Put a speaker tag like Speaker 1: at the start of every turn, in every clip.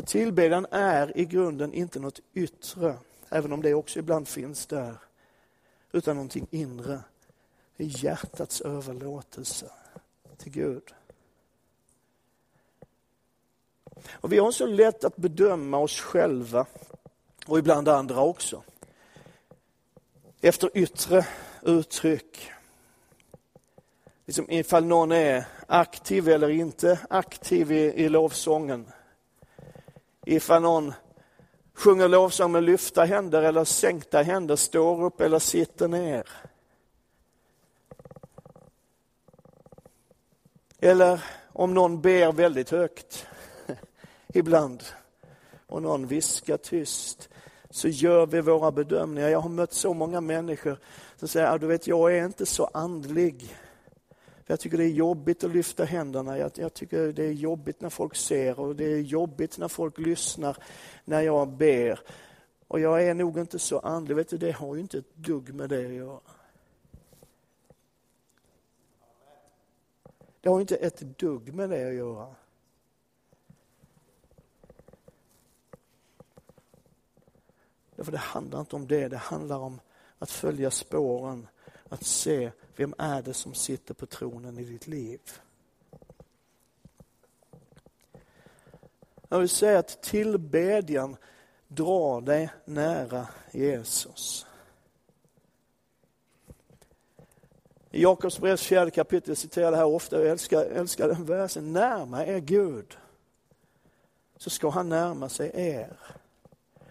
Speaker 1: För tillbedjan är i grunden inte något yttre, även om det också ibland finns där, utan någonting inre. Det är hjärtats överlåtelse till Gud. Och vi har så lätt att bedöma oss själva och ibland andra också. Efter yttre uttryck. Liksom ifall någon är aktiv eller inte aktiv i, i lovsången. Ifall någon sjunger lovsång med lyfta händer eller sänkta händer, står upp eller sitter ner. Eller om någon ber väldigt högt ibland och någon viskar tyst så gör vi våra bedömningar. Jag har mött så många människor som säger, du vet jag är inte så andlig. Jag tycker det är jobbigt att lyfta händerna. Jag, jag, tycker det är jobbigt när folk ser och det är jobbigt när folk lyssnar när jag ber. Och jag är nog inte så andlig. Vet du, det har ju inte ett dugg med det att göra. Det har inte ett dugg med det att göra. Därför det handlar inte om det, det handlar om att följa spåren, att se vem är det som sitter på tronen i ditt liv. Jag vill säga att tillbedjan drar dig nära Jesus. I Jakobs brevs fjärde kapitel citerar det här ofta, jag älskar, älskar den versen. Närma er Gud, så ska han närma sig er.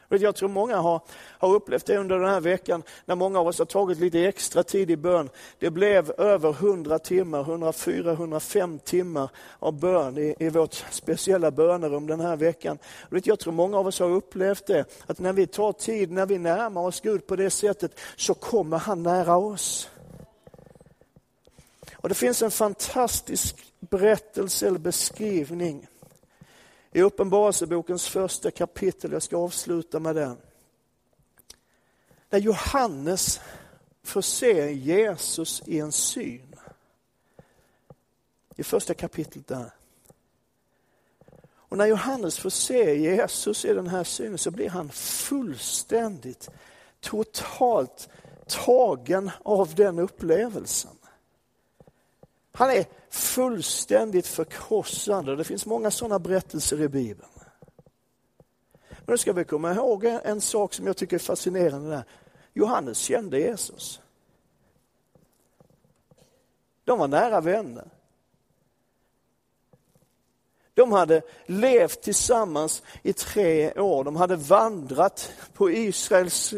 Speaker 1: Jag tror många har, har upplevt det under den här veckan när många av oss har tagit lite extra tid i bön. Det blev över 100 timmar, 104, 105 timmar av bön i, i vårt speciella bönerum den här veckan. Jag tror många av oss har upplevt det, att när vi tar tid, när vi närmar oss Gud på det sättet, så kommer han nära oss. Och Det finns en fantastisk berättelse eller beskrivning i Uppenbarelsebokens första kapitel, jag ska avsluta med den. När Johannes får se Jesus i en syn. I första kapitlet där. Och när Johannes får se Jesus i den här synen så blir han fullständigt, totalt tagen av den upplevelsen. Han är fullständigt förkrossande. Det finns många sådana berättelser i Bibeln. Men nu ska vi komma ihåg en sak som jag tycker är fascinerande. Där. Johannes kände Jesus. De var nära vänner. De hade levt tillsammans i tre år. De hade vandrat på Israels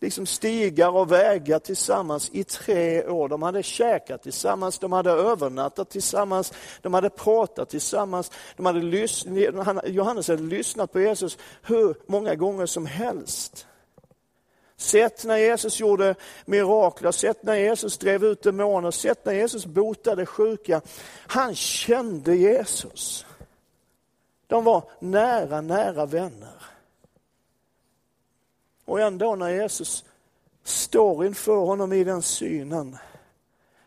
Speaker 1: liksom stigar och vägar tillsammans i tre år. De hade käkat tillsammans, de hade övernattat tillsammans, de hade pratat tillsammans. De hade lyssnat, Johannes hade lyssnat på Jesus hur många gånger som helst. Sett när Jesus gjorde mirakler, sett när Jesus drev ut demoner, sett när Jesus botade sjuka. Han kände Jesus. De var nära, nära vänner. Och ändå när Jesus står inför honom i den synen,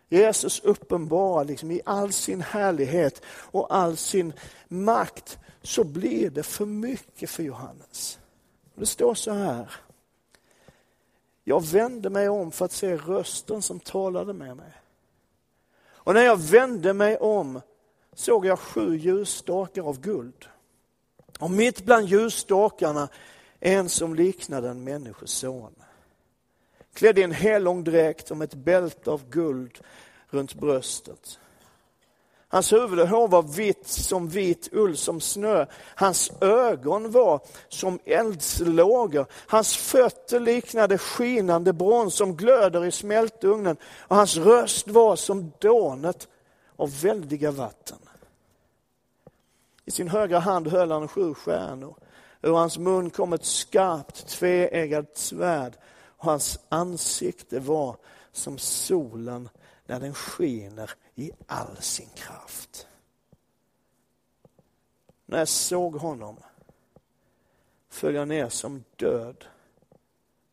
Speaker 1: Jesus uppenbarar liksom i all sin härlighet och all sin makt, så blir det för mycket för Johannes. Det står så här. Jag vände mig om för att se rösten som talade med mig. Och när jag vände mig om såg jag sju ljusstakar av guld. Och mitt bland ljusstakarna en som liknade en människoson. Klädd i en hellång dräkt och ett bälte av guld runt bröstet. Hans huvud och hår var vitt som vit ull, som snö. Hans ögon var som eldslågor. Hans fötter liknade skinande brons som glöder i smältugnen. Och hans röst var som dånet av väldiga vatten. I sin högra hand höll han sju stjärnor. Ur hans mun kom ett skarpt tveeggat svärd och hans ansikte var som solen när den skiner i all sin kraft. När jag såg honom föll jag ner som död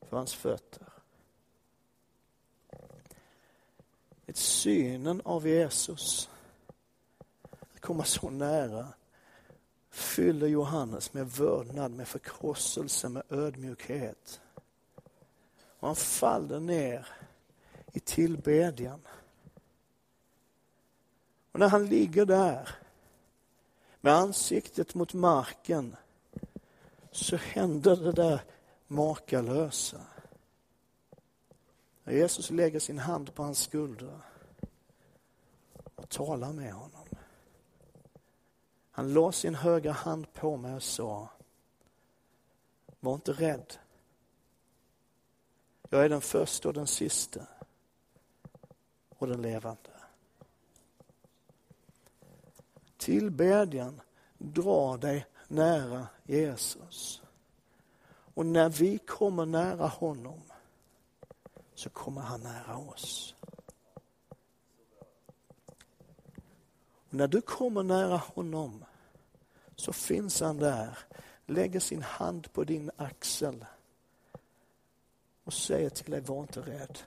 Speaker 1: för hans fötter. Ett synen av Jesus, att komma så nära fyller Johannes med vördnad, med förkrosselse, med ödmjukhet. Och han faller ner i tillbedjan. Och när han ligger där med ansiktet mot marken så händer det där makalösa. När Jesus lägger sin hand på hans skuldra och talar med honom. Han la sin högra hand på mig och sa, var inte rädd. Jag är den första och den sista och den levande. Tillbedjan drar dig nära Jesus. Och när vi kommer nära honom så kommer han nära oss. Och när du kommer nära honom så finns han där, lägger sin hand på din axel och säger till dig, var inte rädd.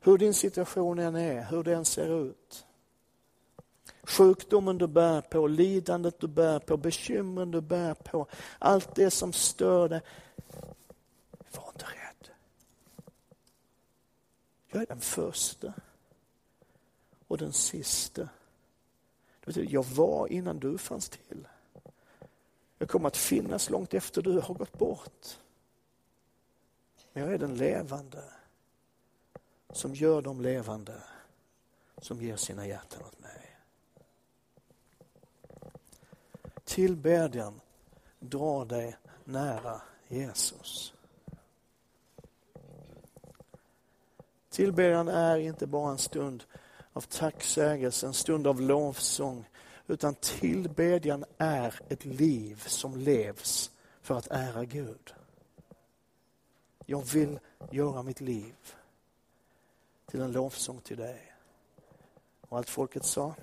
Speaker 1: Hur din situation än är, hur den ser ut. Sjukdomen du bär på, lidandet du bär på, bekymren du bär på, allt det som stör dig. Var inte rädd. Jag är den första och den sista. Jag var innan du fanns till. Jag kommer att finnas långt efter du har gått bort. Men jag är den levande som gör dem levande, som ger sina hjärtan åt mig. Tillbedjan drar dig nära Jesus. Tillbedjan är inte bara en stund av tacksägelse, en stund av lovsång, utan tillbedjan är ett liv som levs för att ära Gud. Jag vill göra mitt liv till en lovsång till dig. Och allt folket sa?